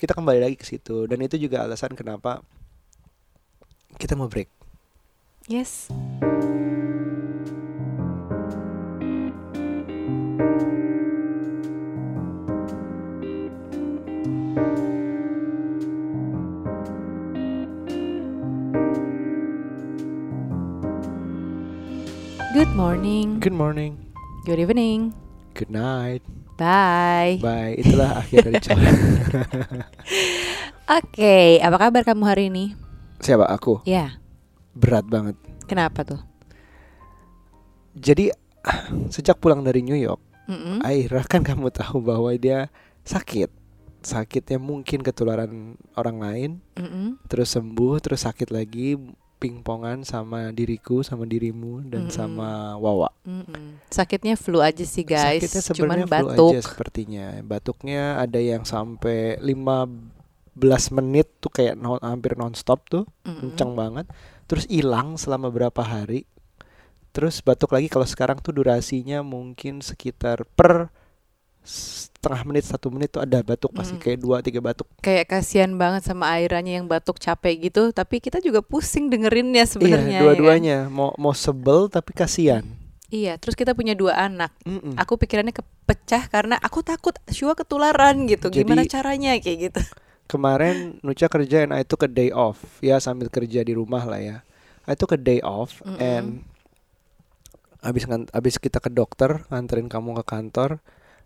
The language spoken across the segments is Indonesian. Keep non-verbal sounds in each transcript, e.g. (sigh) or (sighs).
kita kembali lagi ke situ dan itu juga alasan kenapa kita mau break Yes. Good morning. good morning Good evening. good night Bye. bye itulah akhir dari (laughs) Oke, apa kabar kamu hari ini? siapa aku Ya, berat banget kenapa tuh? jadi sejak pulang dari New York Mm-mm. Aira kan kamu tahu bahwa dia sakit sakitnya mungkin ketularan orang lain Mm-mm. terus sembuh terus sakit lagi pingpongan sama diriku sama dirimu dan Mm-mm. sama Wawa Mm-mm. Sakitnya flu aja sih guys, sakitnya cuman sebenarnya flu batuk. aja sepertinya batuknya ada yang sampai 15 menit tuh kayak non, hampir nonstop tuh Mm-mm. kencang banget terus hilang selama berapa hari terus batuk lagi kalau sekarang tuh durasinya mungkin sekitar per setengah menit satu menit tuh ada batuk pasti Mm. kayak dua tiga batuk Kayak kasihan banget sama airanya yang batuk capek gitu, tapi kita juga pusing dengerinnya sebenarnya. ya iya kan? dua-duanya mau mau sebel tapi kasihan Iya, terus kita punya dua anak. Mm-mm. Aku pikirannya kepecah karena aku takut Shua ketularan gitu. Jadi- Gimana caranya kayak gitu? kemarin Nucha kerja and I took a day off ya sambil kerja di rumah lah ya I took a day off Mm-mm. and abis abis kita ke dokter nganterin kamu ke kantor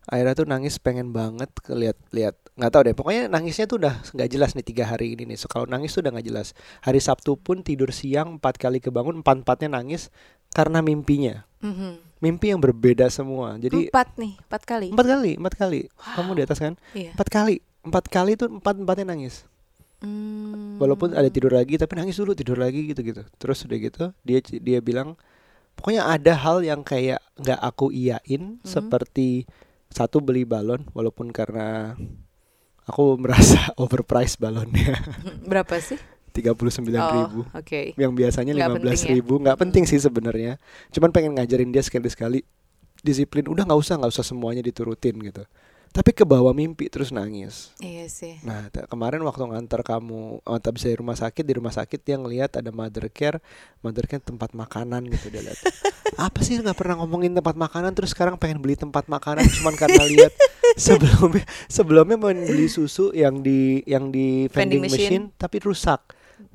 Aira tuh nangis pengen banget lihat lihat nggak tahu deh pokoknya nangisnya tuh udah nggak jelas nih tiga hari ini nih so kalau nangis tuh udah nggak jelas hari Sabtu pun tidur siang empat kali kebangun empat empatnya nangis karena mimpinya Mhm. mimpi yang berbeda semua jadi empat nih, empat kali. empat kali empat kali kamu di atas kan Iya. empat kali empat kali tuh empat empatnya nangis Hmm. walaupun ada tidur lagi tapi nangis dulu tidur lagi gitu gitu terus udah gitu dia dia bilang pokoknya ada hal yang kayak nggak aku iyain Mhm. seperti satu beli balon walaupun karena aku (laughs) merasa overpriced balonnya (laughs) Berapa sih? tiga puluh sembilan Oh, ribu Oke. yang biasanya Nggak lima belas penting ya? ribu nggak penting sih sebenarnya cuman pengen ngajarin dia sekali sekali disiplin udah nggak usah nggak usah semuanya diturutin gitu tapi ke bawah mimpi terus nangis Iya sih. Nah, kemarin waktu nganter kamu antar bisa di rumah sakit, di rumah sakit dia ngelihat ada mother care, mother care tempat makanan gitu dia lihat. (laughs) Apa sih nggak pernah ngomongin tempat makanan terus sekarang pengen beli tempat makanan cuman karena lihat (laughs) sebelumnya sebelumnya mau beli susu yang di yang di Vending vending, machine. machine. tapi rusak.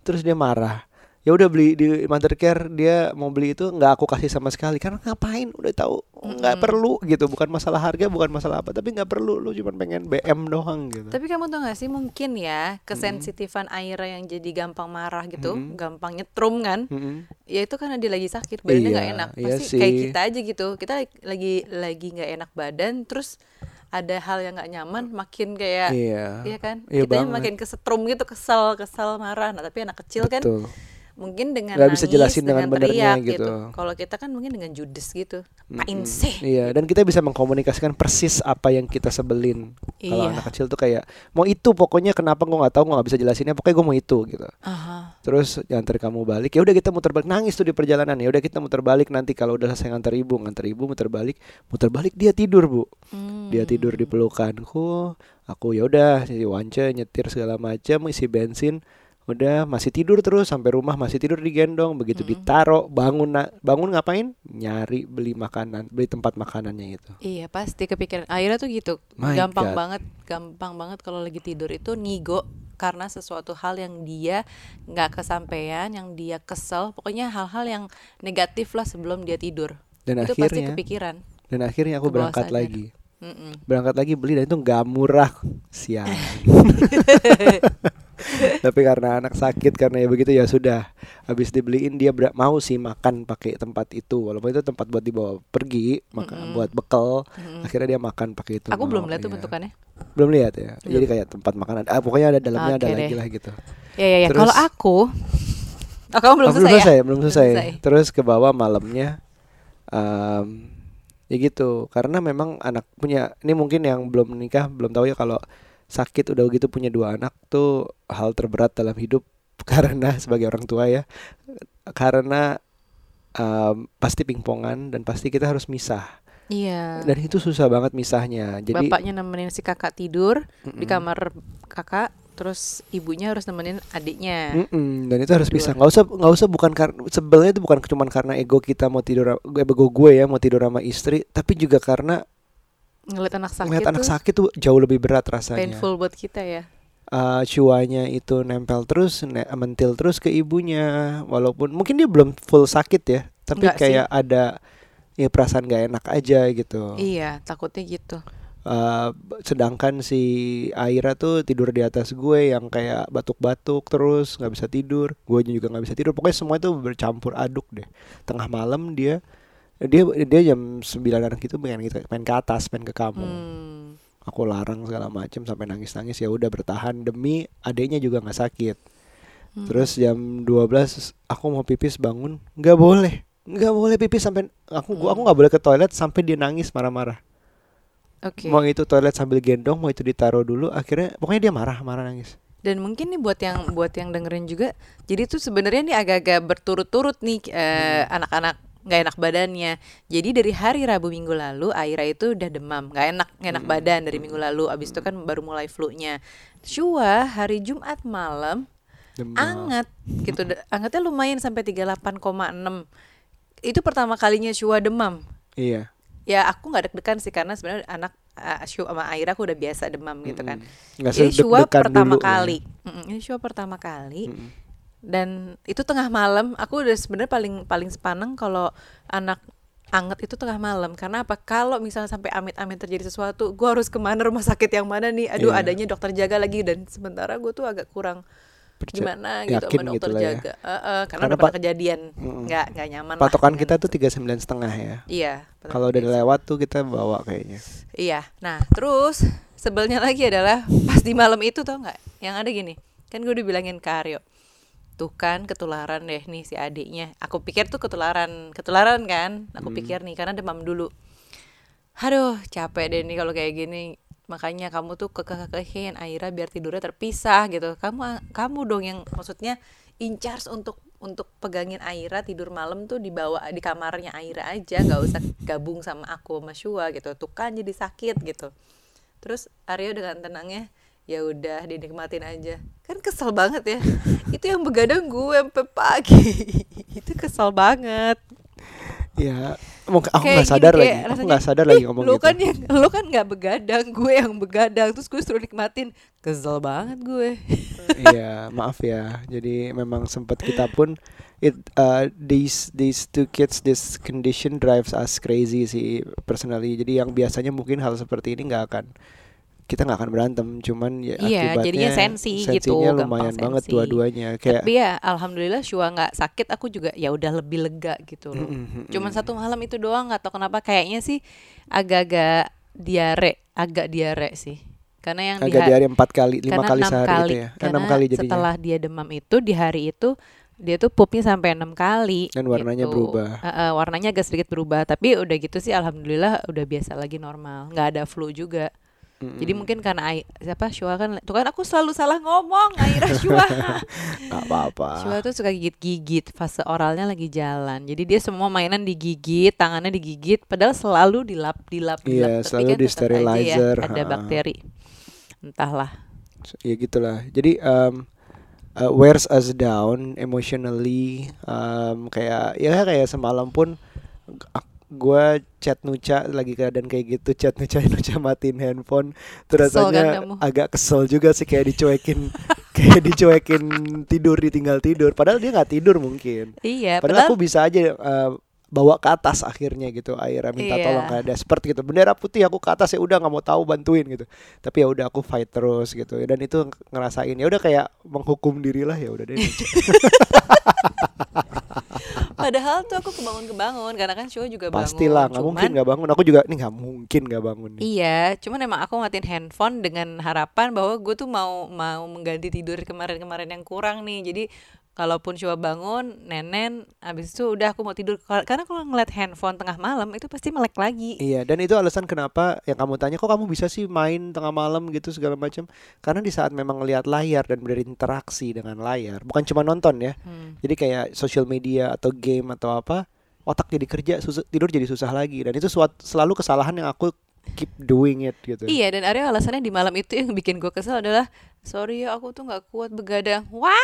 Terus dia marah. Ya udah beli di mother care dia mau beli itu nggak aku kasih sama sekali karena ngapain udah tahu nggak Mm-mm. perlu gitu bukan masalah harga bukan masalah apa tapi nggak perlu lu cuma pengen BM doang gitu. Tapi kamu tau gak sih mungkin ya kesensitifan Aira yang jadi gampang marah gitu, Mm-mm. gampang nyetrum kan? Mm-mm. Ya itu karena dia lagi sakit, badannya nggak Iya, enak. iya Pasti kayak sih. kita aja gitu. Kita lagi lagi nggak enak badan, terus ada hal yang nggak nyaman, makin kayak Iya. Iya kan? Iya banget. makin kesetrum gitu, kesel, kesel, marah. Nah, tapi anak kecil kan Betul. Mungkin dengan Nggak bisa jelasin dengan benernya teriak gitu. Kalau kita kan mungkin dengan judes gitu. Apain Mm-mm. sih? Iya, dan kita bisa mengkomunikasikan persis apa yang kita sebelin. Iya. Kalau anak kecil tuh kayak mau itu pokoknya kenapa gue nggak tahu gue nggak bisa jelasinnya pokoknya gue mau itu gitu. Aha. Terus nganter kamu balik ya udah kita muter balik nangis tuh di perjalanan ya udah kita muter balik nanti kalau udah selesai nganter ibu nganter ibu muter balik muter balik dia tidur bu Hmm. dia tidur di pelukanku aku ya udah si wance nyetir segala macam isi bensin udah masih tidur terus sampai rumah masih tidur digendong begitu Mm-mm. ditaro bangun bangun ngapain nyari beli makanan beli tempat makanannya itu Iya pasti kepikiran Aira tuh gitu My gampang God. banget gampang banget kalau lagi tidur itu nigo karena sesuatu hal yang dia nggak kesampaian yang dia kesel pokoknya hal-hal yang negatif lah sebelum dia tidur dan itu pasti akhirnya kepikiran dan akhirnya aku berangkat sadar. lagi Mm-mm. berangkat lagi beli dan itu nggak murah siang (laughs) tapi karena anak sakit karena ya begitu ya sudah habis dibeliin dia ber- mau sih makan pakai tempat itu walaupun itu tempat buat dibawa pergi makan Mm-mm. buat bekal Mm-mm. akhirnya dia makan pakai itu aku belum lihat tuh iya. bentukannya belum lihat ya Belum. jadi kayak tempat makanan ah pokoknya ada dalamnya ada Oke lagi deh. lah gitu ya ya ya kalau aku oh kamu belum Oh, selesai, ya belum selesai selesai. terus ke bawah malamnya em, ya gitu karena memang anak punya ini mungkin yang belum menikah belum tahu ya kalau sakit udah gitu punya dua anak tuh hal terberat dalam hidup (laughs) karena sebagai orang tua ya karena em, pasti pingpongan dan pasti kita harus misah Iya. Dan itu susah banget misahnya. Jadi Bapaknya nemenin si kakak tidur di Mm-mm. kamar kakak, terus ibunya harus nemenin adiknya. Mm-mm, dan itu harus Berdua. bisa. nggak usah nggak usah bukan karena sebelnya itu bukan cuma karena ego kita mau tidur ego gue ya mau tidur sama istri, tapi juga karena Ngeliat anak sakit ngeliat anak sakit tuh jauh lebih berat rasanya. painful buat kita ya. uh, cuanya itu nempel terus ne- mentil terus ke ibunya walaupun mungkin dia belum full sakit ya tapi Enggak sih. kayak ada ya perasaan gak enak aja gitu Iya, takutnya gitu. Uh, sedangkan si Aira tuh tidur di atas gue yang kayak batuk-batuk terus nggak bisa tidur gue juga nggak bisa tidur pokoknya semua itu bercampur aduk deh tengah malam dia dia dia jam sembilanan gitu pengen gitu pengen ke atas pengen ke kamu Hmm. aku larang segala macem sampai nangis nangis ya udah bertahan demi adiknya juga nggak sakit Hmm. terus jam 12 aku mau pipis bangun nggak boleh nggak boleh pipis sampai aku gua aku Hmm. nggak boleh ke toilet sampai dia nangis marah-marah Oke. mau itu toilet sambil gendong mau itu ditaruh dulu akhirnya pokoknya dia marah marah nangis Dan mungkin nih buat yang buat yang dengerin juga, jadi tuh sebenarnya nih agak-agak berturut-turut nih eh, Hmm. anak-anak nggak enak badannya. Jadi dari hari Rabu minggu lalu Aira itu udah demam, nggak enak nggak enak Hmm. badan dari minggu lalu. Abis itu kan baru mulai flu-nya. Shua hari Jumat malam Demam. anget gitu, angetnya lumayan sampai 38,6. Itu pertama kalinya Shua demam. iya Ya aku nggak deg-degan sih karena sebenarnya anak uh, Shua sama Aira aku udah biasa demam gitu kan. Nggak Ini Shua sedeg-degan pertama dulu ya. kali. Ini Shua pertama kali. Dan itu tengah malam. Aku udah sebenarnya paling paling sepaneng kalau anak anget itu tengah malam. Karena apa? Kalau misalnya sampai amit-amit terjadi sesuatu gue harus ke mana rumah sakit yang mana nih? Aduh Iya. adanya dokter jaga lagi. Dan sementara gue tuh agak kurang Perca- gimana gitu sama gitu dokter lah ya. jaga. Eh, eh, karena, Karena udah kejadian. Nggak nggak nyaman lah patokan dengan kita tuh tiga sembilan setengah ya. Iya kalau udah lewat tuh kita bawa kayaknya. Iya, nah terus sebelnya lagi adalah pas di malam itu tau nggak, yang ada gini, kan gue dibilangin ke Aryo, tuh kan ketularan deh nih si adiknya. Aku pikir tuh ketularan, ketularan kan, aku Hmm. pikir nih karena demam dulu. Aduh capek deh nih kalau kayak gini. Makanya kamu tuh kekeh-kekehin Aira biar tidurnya terpisah gitu. Kamu kamu dong yang maksudnya in charge untuk untuk pegangin Aira tidur malam tuh dibawa di kamarnya Aira aja, nggak usah gabung sama aku sama Shua gitu. Tuh kan jadi sakit gitu. Terus Aryo dengan tenangnya ya udah dinikmatin aja. Kan kesel banget ya. (laughs) Itu yang begadang gue sampai pagi. (laughs) Itu kesel banget. Ya mau aku nggak gini, sadar kayak lagi. Aku nggak sadar lagi "Ih, ngomong lu gitu. kan yang lu kan nggak begadang gue yang begadang. Terus gue suruh nikmatin. Kesel banget gue. (laughs) Iya, maaf ya. Jadi memang sempat kita pun it uh, these these two kids this condition drives us crazy sih personally. Jadi yang biasanya mungkin hal seperti ini nggak akan kita nggak akan berantem, cuman ya Iya, akibatnya jadinya sensi gitu, lumayan banget dua-duanya. Kayak tapi ya alhamdulillah Shua nggak sakit aku juga ya udah lebih lega gitu loh Mm-mm, cuman mm-mm. satu malam itu doang nggak tahu kenapa kayaknya sih agak-agak diare agak diare sih karena yang di agak ha- diare empat kali, lima kali sehari kali itu ya. Eh, karena enam kali jadinya. setelah dia demam itu di hari itu dia tuh pupnya sampai enam kali Dan warnanya gitu. berubah. Eh, eh, warnanya agak sedikit berubah tapi udah gitu sih alhamdulillah udah biasa lagi normal nggak ada flu juga Mm-mm. jadi mungkin karena Ai- siapa Shua kan tuh kan aku selalu salah ngomong Aira (laughs) Shua nggak apa-apa. Shua tuh suka gigit-gigit fase oralnya lagi jalan. Jadi dia semua mainan digigit, tangannya digigit, padahal selalu dilap, dilap, Iya, dilap. selalu kan di aja ya sterilizer, ada bakteri. Entahlah. ya gitulah jadi um, uh, wears us down emotionally um, kayak ya kayak semalam pun gue chat Nuca lagi keadaan kayak gitu chat Nuca (laughs) Nuca matiin handphone. Terus Kesel kan rasanya kamu? agak kesel juga sih kayak dicuekin (laughs) kayak dicuekin tidur ditinggal tidur. Padahal dia nggak tidur mungkin. Iya, padahal, padahal, aku bisa aja uh, bawa ke atas akhirnya gitu Aira minta Iya. tolong kayak despert gitu. Bendera putih aku ke atas ya udah nggak mau tahu bantuin gitu. Tapi ya udah aku fight terus gitu. Dan itu ngerasain. Ya udah kayak menghukum diri lah ya udah deh (laughs) padahal tuh aku kebangun-kebangun karena kan Shua juga bangun. pastilah nggak mungkin nggak bangun aku juga nih nggak mungkin nggak bangun nih Iya, cuman emang aku matiin handphone dengan harapan bahwa gue tuh mau mau mengganti tidur kemarin-kemarin yang kurang nih. Jadi kalaupun coba bangun, nenen, abis itu udah aku mau tidur. Karena kalau ngeliat handphone tengah malam itu pasti melek lagi. Iya, dan itu alasan kenapa yang kamu tanya kok kamu bisa sih main tengah malam gitu segala macam. Karena di saat memang ngelihat layar dan berinteraksi dengan layar, bukan cuma nonton ya. Hmm. Jadi kayak social media atau game atau apa, otak jadi kerja susah, tidur jadi susah lagi dan itu suat, selalu kesalahan yang aku keep doing it gitu Iya dan Arya alasannya di malam itu yang bikin gue kesel adalah sorry ya aku tuh nggak kuat begadang. Wah,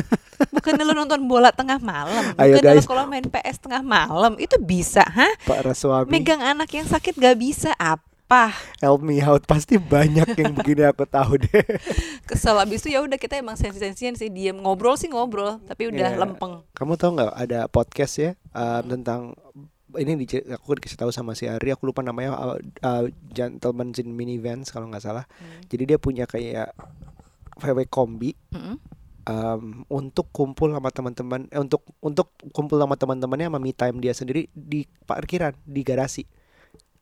(laughs) bukan lu nonton bola tengah malam, Ayo, bukan guys. kalau main PS tengah malam itu bisa, hah? para suami Megang anak yang sakit gak bisa apa? help me out pasti banyak yang begini aku tahu deh (laughs) Kesel abis itu ya udah kita emang sensi-sensian sih diem ngobrol sih ngobrol tapi udah Iya. lempeng. kamu tahu nggak ada podcast ya um, tentang ini di, aku dikasih tahu sama si Ari aku lupa namanya uh, uh, Gentlemen in Minivans kalau nggak salah Hmm. jadi dia punya kayak VW kombi Mm-mm. um, untuk kumpul sama teman-teman eh, untuk untuk kumpul sama teman-temannya sama me time dia sendiri di parkiran di garasi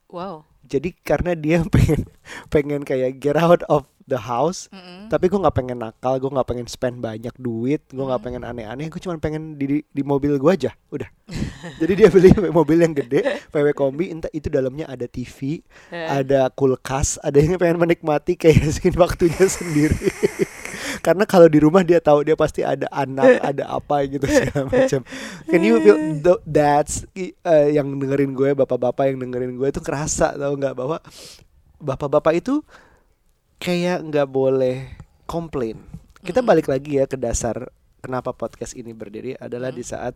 Wow. jadi karena dia (laughs) pengen pengen kayak get out of the house Mm-mm. tapi gue nggak pengen nakal gue nggak pengen spend banyak duit gue nggak Hmm. pengen aneh-aneh gue cuma pengen di, di di mobil gue aja udah (laughs) jadi dia beli (laughs) mobil yang gede VW kombi entah itu dalamnya ada TV Eh. ada kulkas ada yang pengen menikmati kayak (laughs) sih waktunya sendiri karena kalau di rumah dia tahu dia pasti ada anak ada apa gitu segala macam can you feel th- that's uh, yang dengerin gue bapak-bapak yang dengerin gue itu kerasa tau nggak bahwa bapak-bapak itu kayak nggak boleh komplain. Kita balik lagi ya ke dasar kenapa podcast ini berdiri adalah di saat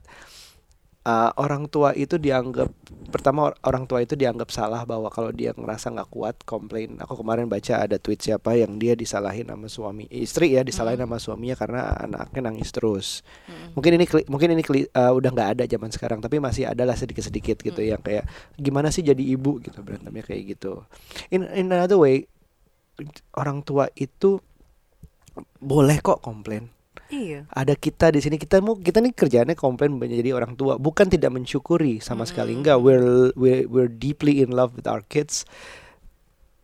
uh, orang tua itu dianggap pertama or- orang tua itu dianggap salah bahwa kalau dia ngerasa nggak kuat komplain. Aku kemarin baca ada tweet siapa yang dia disalahin sama suami istri ya disalahin Mm. sama suaminya karena anaknya nangis terus. Mungkin ini mungkin ini uh, udah nggak ada zaman sekarang tapi masih ada lah sedikit sedikit gitu Mm. yang kayak gimana sih jadi ibu gitu berantemnya kayak gitu. In in another way orang tua itu boleh kok komplain. Iya. ada kita di sini kita mau kita nih kerjaannya komplain menjadi orang tua. Bukan tidak mensyukuri sama sekali. Enggak we're, we're we're deeply in love with our kids.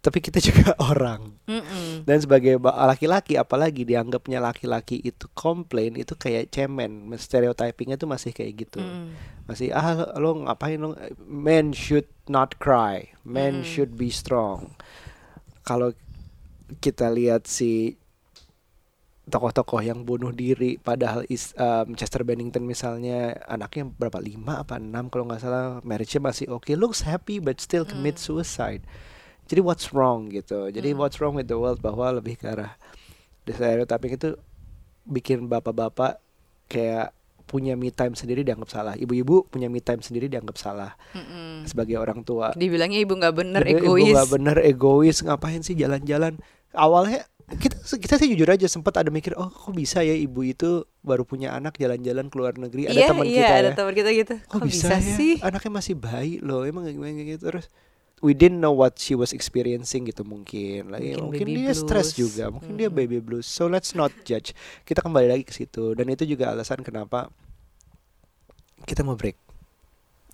Tapi kita juga (laughs) orang. Mm-mm. dan sebagai ba- laki-laki apalagi dianggapnya laki-laki itu komplain itu kayak cemen. Stereotypingnya tuh masih kayak gitu. Mm-mm. masih ah lo ngapain lo? Men should not cry. Men Mm. should be strong. Kalau kita lihat si tokoh-tokoh yang bunuh diri padahal is, um, Chester Bennington misalnya anaknya berapa lima apa enam kalau nggak salah marriage-nya masih oke looks happy but still commit Mm. suicide jadi what's wrong gitu jadi Mm. what's wrong with the world bahwa lebih ke arah stereotyping itu bikin bapak-bapak kayak punya me time sendiri dianggap salah ibu-ibu punya me time sendiri dianggap salah Mm-mm. sebagai orang tua Dibilangnya ibu nggak bener Jadi ibu egois. nggak bener egois ngapain sih jalan-jalan awalnya kita kita sih jujur aja sempat ada mikir oh kok bisa ya ibu itu baru punya anak jalan-jalan ke luar negeri ada iya, teman iya, kita ada ya teman kita gitu. kok, bisa, ya sih? anaknya masih bayi loh emang gimana gitu terus we didn't know what she was experiencing gitu mungkin lagi Mungkin mungkin, baby dia stres blues. juga mungkin dia Mm-mm. baby blues so let's not judge kita kembali lagi ke situ dan itu juga alasan kenapa kita mau break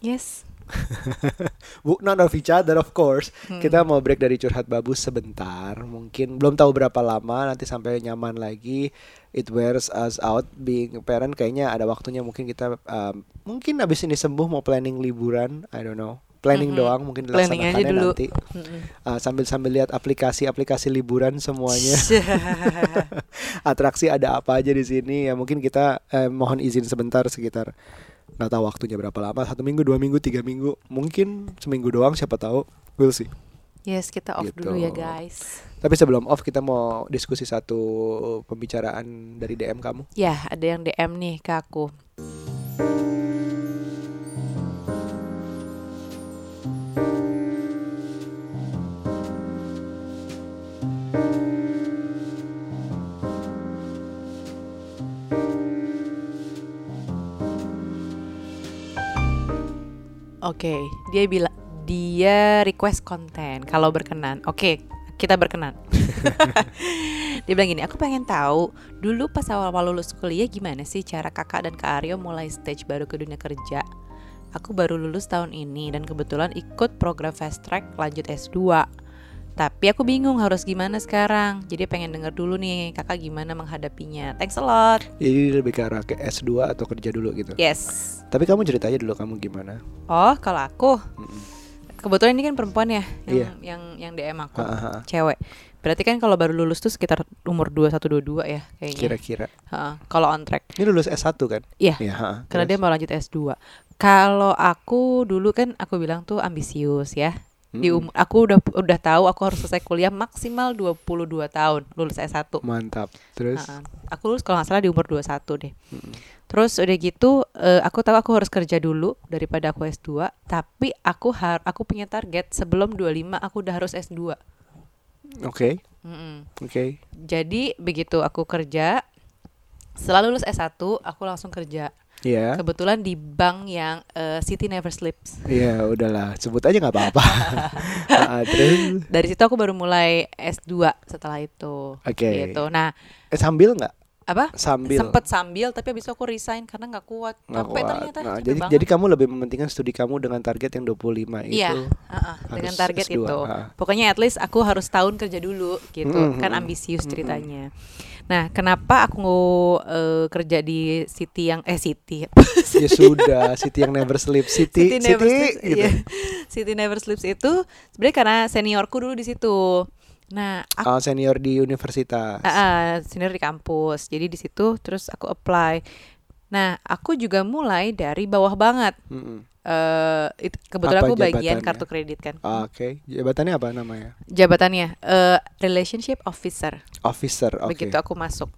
Yes. (laughs) Bu, not of each other of course. Hmm. Kita mau break dari curhat babu sebentar. Mungkin belum tahu berapa lama Nanti sampai nyaman lagi. It wears us out Being parent. Kayaknya ada waktunya Mungkin kita um, Mungkin abis ini sembuh mau planning liburan. I don't know. Planning Mhm. doang mungkin dilaksanakannya dulu. nanti. Mm-mm. Uh, Sambil-sambil lihat aplikasi-aplikasi liburan semuanya. (laughs) (laughs) Atraksi ada apa aja di sini? Ya mungkin kita eh, mohon izin sebentar sekitar nggak tahu waktunya berapa lama satu minggu dua minggu tiga minggu mungkin seminggu doang siapa tahu we'll see yes, kita off Gitu. dulu ya guys. tapi sebelum off kita mau diskusi satu pembicaraan dari DM kamu Ya, ada yang DM nih ke aku. Oke, dia bilang dia request konten kalau berkenan. Oke, kita berkenan. (laughs) (laughs) dia bilang gini, aku pengen tahu dulu pas awal-awal lulus kuliah gimana sih cara kakak dan kak Aryo mulai stage baru ke dunia kerja. Aku baru lulus tahun ini dan kebetulan ikut program fast track lanjut S2. Tapi aku bingung harus gimana sekarang. Jadi pengen denger dulu nih kakak gimana menghadapinya. Thanks a lot. jadi lebih ke arah ke S2 atau kerja dulu gitu Yes. tapi kamu cerita aja dulu kamu gimana Oh, kalau aku Mm-mm. kebetulan ini kan perempuan ya yang Iya. yang yang DM aku Ha, ha, ha. cewek Berarti kan kalau baru lulus tuh sekitar umur 21 22 ya kayaknya. Kira-kira. Heeh, kalau on track. Ini lulus S1 kan? Iya. Iya, ha, Karena dia terus? mau lanjut S2. Kalau aku dulu kan aku bilang tuh ambisius ya. Di Mm-mm. umur aku udah udah tahu aku harus selesai kuliah maksimal 22 tahun lulus S1. Mantap. Terus Heeh. Aku lulus kalau nggak salah di umur 21 deh. Mm-mm. Terus udah gitu eh, aku tahu aku harus kerja dulu daripada aku S2, tapi aku har aku punya target sebelum 25 aku udah harus S2. Oke. Mm-mm. Oke. Jadi begitu aku kerja setelah lulus S1 aku langsung kerja. Iya. Kebetulan di bank yang eh, City Never Sleeps. Iya, udahlah. Sebut aja nggak apa-apa. (laughs) Ah, terus Dari situ aku baru mulai S2 setelah itu. Oke. Gitu. Nah, eh, sambil nggak? apa? Sambil. Sempet sambil tapi habis itu aku resign karena nggak kuat. Nggak Capek kuat. ternyata. Nah, jadi banget. jadi kamu lebih mementingkan studi kamu dengan target yang 25 itu. Iya, uh-uh, dengan harus target S2, itu. ah. Pokoknya at least aku harus tahun kerja dulu gitu. Mm-mm, Kan mm-mm, ambisius mm-mm. ceritanya. Nah, kenapa aku eh, kerja di city yang eh city (laughs) ya sudah, City yang never sleep. City, City Never City, Sleeps, gitu. iya. City Never Sleeps itu sebenarnya karena seniorku dulu di situ. Nah, aku Oh, senior di universitas. Ah, ah, senior di kampus. Jadi di situ terus aku apply. Nah, aku juga mulai dari bawah banget. Mm-mm. Eh, itu kebetulan Apa aku bagian kartu kredit kan. Oke, jabatannya apa namanya? Jabatannya eh, relationship officer. Officer. Oke. Begitu aku masuk.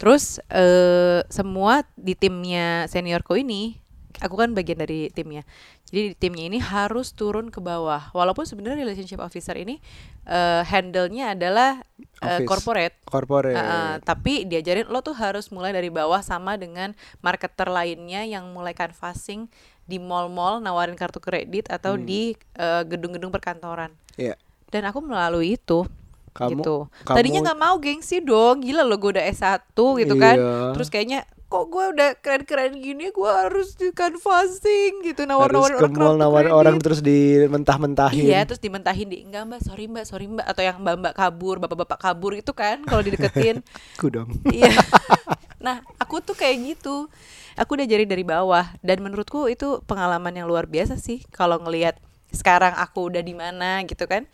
Terus eh semua di timnya seniorku ini, aku kan bagian dari timnya. Jadi di timnya ini harus turun ke bawah. Walaupun sebenarnya relationship officer ini eh handle-nya adalah Office. corporate. Corporate. Uh, uh, tapi diajarin lo tuh harus mulai dari bawah sama dengan marketer lainnya yang mulai canvassing di mall-mall nawarin kartu kredit atau Hmm. di uh, gedung-gedung perkantoran. Iya. Dan aku melalui itu Kamu gitu. kamu- Tadinya nggak mau gengsi dong, gila lo gue udah S1 gitu kan. Iya. Terus kayaknya kok gue udah keren-keren gini gue harus di canvassing gitu nawar-nawarin harus ke mall nawar orang terus dimentah-mentahin. Iya, terus dimentahin di enggak mbak, sorry mbak, sorry mbak, atau yang mbak mbak kabur, bapak bapak kabur itu kan kalau dideketin. (laughs) Aku dong. Iya. (laughs) nah, aku tuh kayak gitu. Aku udah jadi dari bawah dan menurutku itu pengalaman yang luar biasa sih kalau ngelihat sekarang aku udah di mana gitu kan.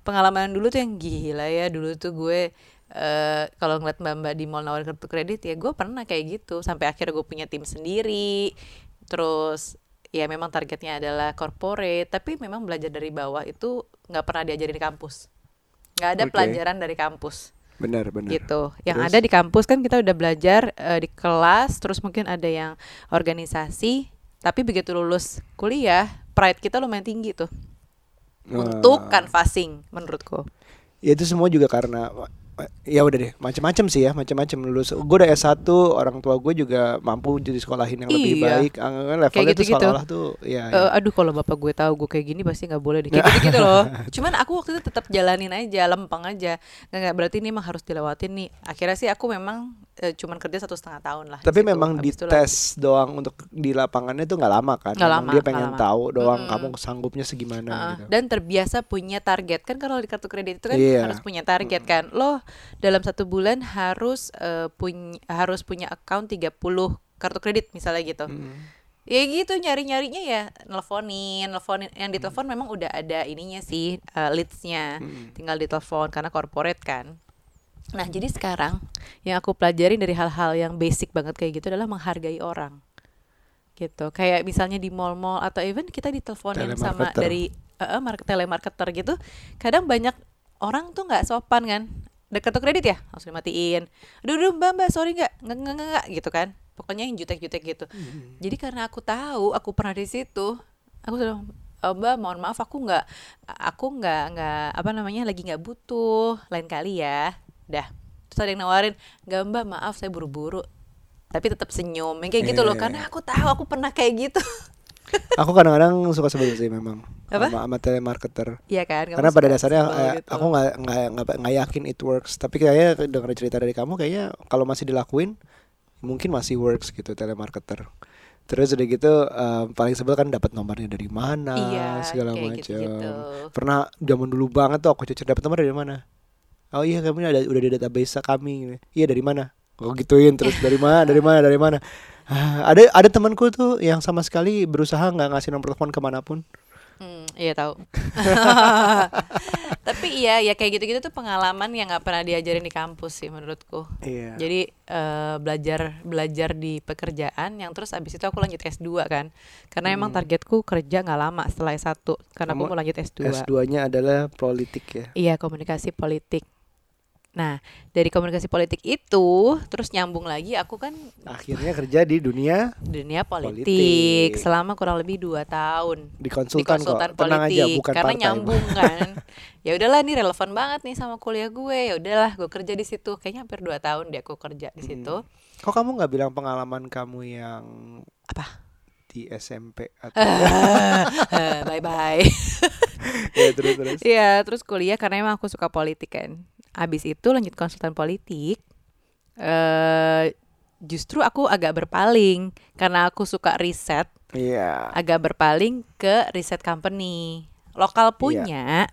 Pengalaman dulu tuh yang gila ya. Dulu tuh gue eh kalau ngeliat mbak-mbak di mall nawarin kartu kredit ya gue pernah kayak gitu sampai akhirnya gue punya tim sendiri. Terus ya memang targetnya adalah corporate tapi memang belajar dari bawah itu nggak pernah diajarin di kampus nggak ada Oke. pelajaran dari kampus Benar, benar. gitu. Yang Terus? ada di kampus kan kita udah belajar eh, di kelas, terus mungkin ada yang organisasi, tapi begitu lulus kuliah, pride kita lumayan tinggi tuh untuk Wah. canvassing menurutku. Ya itu semua juga karena ya udah deh macam-macam sih ya macam-macam lulus gue udah S1 orang tua gue juga mampu jadi sekolahin yang lebih Iya. baik Ah, kan levelnya tuh gitu-gitu. seolah-olah tuh ya, ya. aduh kalau bapak gue tahu gue kayak gini pasti nggak boleh deh kayak gitu gitu loh. (laughs) Cuman aku waktu itu tetap jalanin aja, lempeng aja. Nggak berarti ini emang harus dilewatin nih. Akhirnya sih aku memang eh, cuman kerja satu setengah tahun lah. di tapi situ. memang Habis itu dites doang untuk di lapangannya tuh nggak lama kan Memang lama, dia pengen lama. tahu doang Mm-mm. kamu sanggupnya segimana Heeh, gitu Dan terbiasa punya target kan kalau di kartu kredit itu kan Iya. harus punya target kan. Lo dalam satu bulan harus eh, punya harus punya account 30 kartu kredit misalnya gitu. Mm. Ya gitu nyari-nyarinya ya nelfonin, nelfonin yang ditelepon memang udah ada ininya sih eh, leadsnya. Mm. Tinggal ditelepon karena corporate kan. Nah, jadi sekarang yang aku pelajarin dari hal-hal yang basic banget kayak gitu adalah menghargai orang. Gitu. Kayak misalnya di mall-mall atau even kita diteleponin sama dari eh, eh, market telemarketer gitu. Kadang banyak orang tuh nggak sopan kan. Ada kartu kredit ya, langsung dimatiin. Aduh, aduh mbak, mbak, sorry nggak, nggak, nggak, nggak, gitu kan. Pokoknya yang jutek-jutek gitu. Jadi karena aku tahu, aku pernah di situ, aku sudah "Eh, mbak mohon maaf aku nggak aku nggak nggak apa namanya lagi nggak butuh. Lain kali ya. Dah. Terus ada yang nawarin nggak mbak maaf saya buru-buru. Tapi tetap senyum yang kayak gitu loh. Iya. karena aku tahu aku pernah kayak gitu aku kadang-kadang suka sebel sih memang Apa? sama, sama telemarketer. Iya kan kamu karena pada dasarnya kayak, gitu. aku nggak nggak nggak yakin it works. Tapi kayaknya dengar cerita dari kamu kayaknya kalau masih dilakuin mungkin masih works gitu telemarketer. Terus udah gitu eh, paling sebel kan dapat nomornya dari mana Iya, segala macam gitu-gitu. pernah zaman dulu banget tuh aku cecil dapat nomor dari mana? Oh iya kami ada udah di database kami. Iya dari mana? Aku gituin terus dari mana dari mana dari mana (sighs) ada ada temanku tuh yang sama sekali berusaha nggak ngasih nomor telepon ke mana pun Hmm, iya tahu. (laughs) Tapi iya ya kayak gitu-gitu tuh pengalaman yang nggak pernah diajarin di kampus sih menurutku. Iya. Jadi eh, belajar belajar di pekerjaan yang terus abis itu aku lanjut S2 kan. Karena emang targetku kerja nggak lama setelah S1 karena aku Hmm. Kamu mau lanjut S2. S2-nya adalah politik ya. Iya, komunikasi politik. Nah, dari komunikasi politik itu terus nyambung lagi aku kan Akhirnya kerja di dunia dunia politik, Politik. selama kurang lebih dua tahun. Di di konsultan, konsultan kok. Tenang politik. aja bukan karena nyambung (laughs) kan. Ya udahlah nih relevan banget nih sama kuliah gue. Ya udahlah gue kerja di situ. Kayaknya hampir dua tahun deh aku kerja di situ. Kok kamu nggak bilang pengalaman kamu yang apa? Di SMP atau (laughs) (laughs) bye bye ya terus terus. Iya terus kuliah karena emang aku suka politik kan abis itu lanjut konsultan politik eh justru aku agak berpaling karena aku suka riset. Iya. agak berpaling ke riset company. Lokal punya.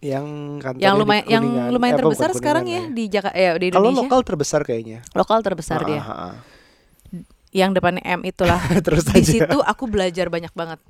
Yang kantornya yang di lumayan yang lumayan Eh, terbesar sekarang ya? di Jakarta ya di Kalau Indonesia. lokal terbesar kayaknya. lokal terbesar Ah, dia. ah, ah. yang depannya M itulah. (laughs) Terus di aja. situ aku belajar banyak banget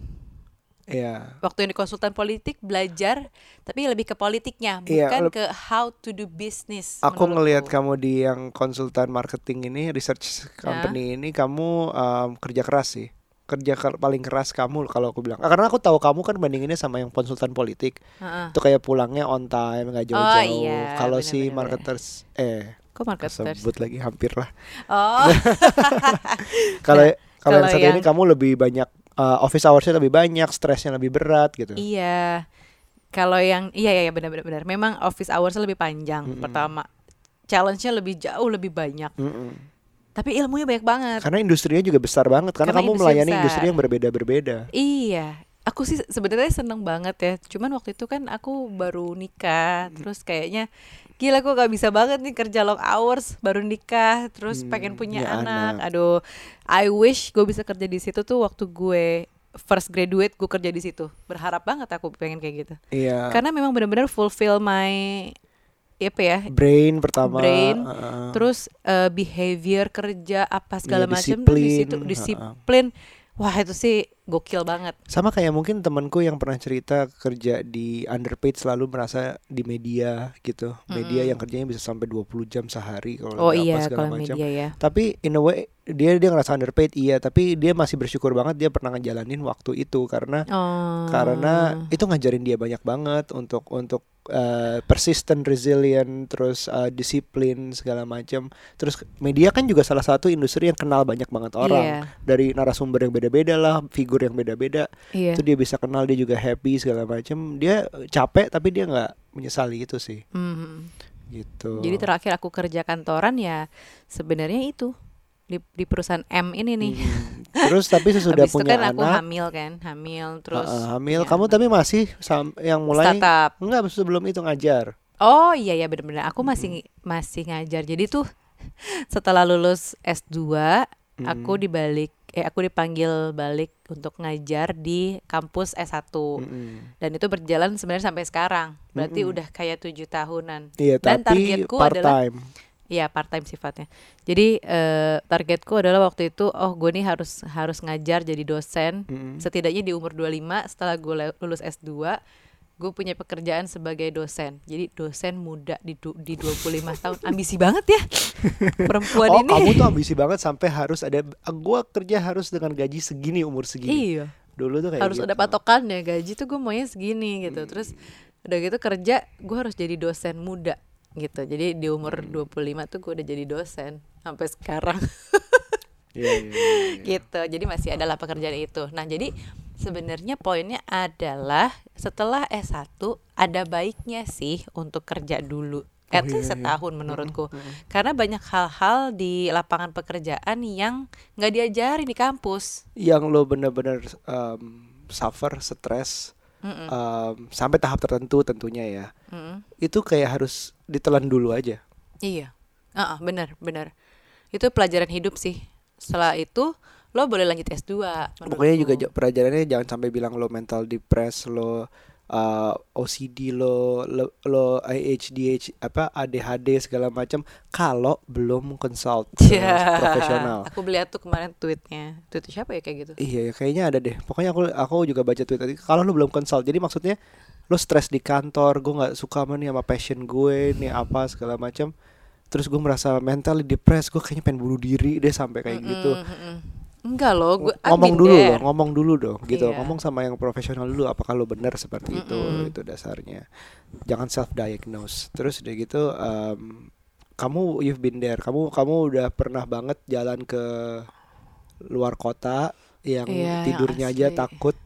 Iya. waktu yang di konsultan politik belajar tapi lebih ke politiknya Iya, bukan leb- ke how to do business Aku ngelihat kamu di yang konsultan marketing ini, research Ya. company ini, kamu um, kerja keras sih. Kerja ker- paling keras kamu kalau aku bilang. Ah, Karena aku tahu kamu kan bandinginnya sama yang konsultan politik. Heeh. Itu kayak pulangnya on time, nggak jauh-jauh. iya, kalau si marketers, eh, kok marketers sebut lagi hampir lah. oh (laughs) Kalau Nah, kalau yang satu ini yang- kamu lebih banyak uh, office hoursnya lebih banyak, stresnya lebih berat gitu. iya kalau yang iya iya iya, benar memang office hours lebih panjang Mm-mm. pertama challenge-nya lebih jauh lebih banyak Mm-mm. tapi ilmunya banyak banget Karena industrinya juga besar banget. Karena, Karena kamu industri melayani besar. industri yang berbeda-berbeda. Iya, aku sih sebenarnya seneng banget ya. Cuman waktu itu kan aku baru nikah, terus kayaknya gila kok gak bisa banget nih kerja long hours baru nikah, terus Hmm, pengen punya ya anak. anak. Aduh, I wish gue bisa kerja di situ tuh waktu gue first graduate gue kerja di situ. Berharap banget aku pengen kayak gitu. Iya. Karena memang benar-benar fulfill my apa ya brain pertama brain, uh, terus eh, behavior kerja apa segala Iya, macam tuh di disiplin, situ ha-ha. disiplin wah itu sih gokil banget. Sama kayak mungkin temanku yang pernah cerita kerja di underpaid selalu merasa di media gitu. Media Mm-mm. yang kerjanya bisa sampai 20 jam sehari kalau oh apa iya segala kalau macam. media ya. Tapi in a way dia dia ngerasa underpaid iya. Tapi dia masih bersyukur banget dia pernah ngejalanin waktu itu. Karena Oh. karena itu ngajarin dia banyak banget untuk untuk uh, persistent resilient terus uh, disiplin segala macam terus media kan juga salah satu industri yang kenal banyak banget orang. Iya, dari narasumber yang beda-beda lah figur yang beda-beda. Iya. itu dia bisa kenal dia juga happy segala macam dia capek tapi dia nggak menyesali itu sih. Mhm. gitu. Jadi terakhir aku kerja kantoran ya sebenarnya itu di, di perusahaan M ini nih. Hmm. (laughs) terus tapi sesudah Habis itu punya kan aku anak hamil kan, hamil terus uh, hamil punya kamu tapi masih sam- yang mulai startup. enggak sebelum itu ngajar Oh iya ya benar-benar aku masih masih ngajar. Jadi tuh (laughs) setelah lulus S2 aku Mm. dibalik eh aku dipanggil balik untuk ngajar di kampus S1. Mm-mm. Dan itu berjalan sebenarnya sampai sekarang. Berarti Mm-mm. udah kayak tujuh tahunan. iya Dan tapi targetku part adalah- time Iya part time sifatnya. Jadi eh, targetku adalah waktu itu oh gue nih harus harus ngajar jadi dosen Mm-mm. setidaknya di umur 25 setelah gue lulus S2 gue punya pekerjaan sebagai dosen. Jadi dosen muda di du- di 25 (laughs) tahun. Ambisi banget ya. Perempuan oh ini. kamu tuh ambisi banget sampai harus ada "Ah, gua kerja harus dengan gaji segini umur segini Iya. dulu tuh kayak harus gitu. ada patokannya gaji tuh gue maunya segini gitu Hmm. terus udah gitu kerja gue harus jadi dosen muda gitu. Jadi di umur Hmm. 25 tuh gue udah jadi dosen sampai sekarang. Iya, iya, iya, iya. gitu. Jadi masih adalah pekerjaan itu. Nah jadi sebenarnya poinnya adalah setelah S1 ada baiknya sih untuk kerja dulu. At Oh, least iya, iya. setahun menurutku. Karena banyak hal-hal di lapangan pekerjaan yang nggak diajarin di kampus. Yang lo bener-bener um, suffer stres Mm-mm. um, sampai tahap tertentu tentunya ya Mm-mm. itu kayak harus ditelan dulu aja Iya, ah benar benar. Itu pelajaran hidup sih. Setelah itu lo boleh lanjut S2. pokoknya juga pelajarannya jangan sampai bilang lo mental depres lo uh, OCD lo, lo lo ADHD apa ADHD segala macam kalau belum consult (laughs) ke Iya. profesional. Aku lihat tuh kemarin tweetnya. Tweet siapa ya kayak gitu? Iya, ya, kayaknya ada deh. Pokoknya aku aku juga baca tweet tadi. Kalau lu belum consult, jadi maksudnya lu stres di kantor, gue nggak suka sama nih sama passion gue, nih apa segala macam. Terus gue merasa mentally depressed, gue kayaknya pengen bunuh diri deh sampai kayak gitu. Mm, mm, mm. Enggak loh, gue ngomong dulu there. loh, ngomong dulu dong, gitu. Iya. Ngomong sama yang profesional dulu, apakah lu benar seperti itu, Mm-mm. itu dasarnya. Jangan self diagnose. Terus udah gitu, em, kamu you've been there, kamu kamu udah pernah banget jalan ke luar kota yang yang tidurnya aja asli. takut.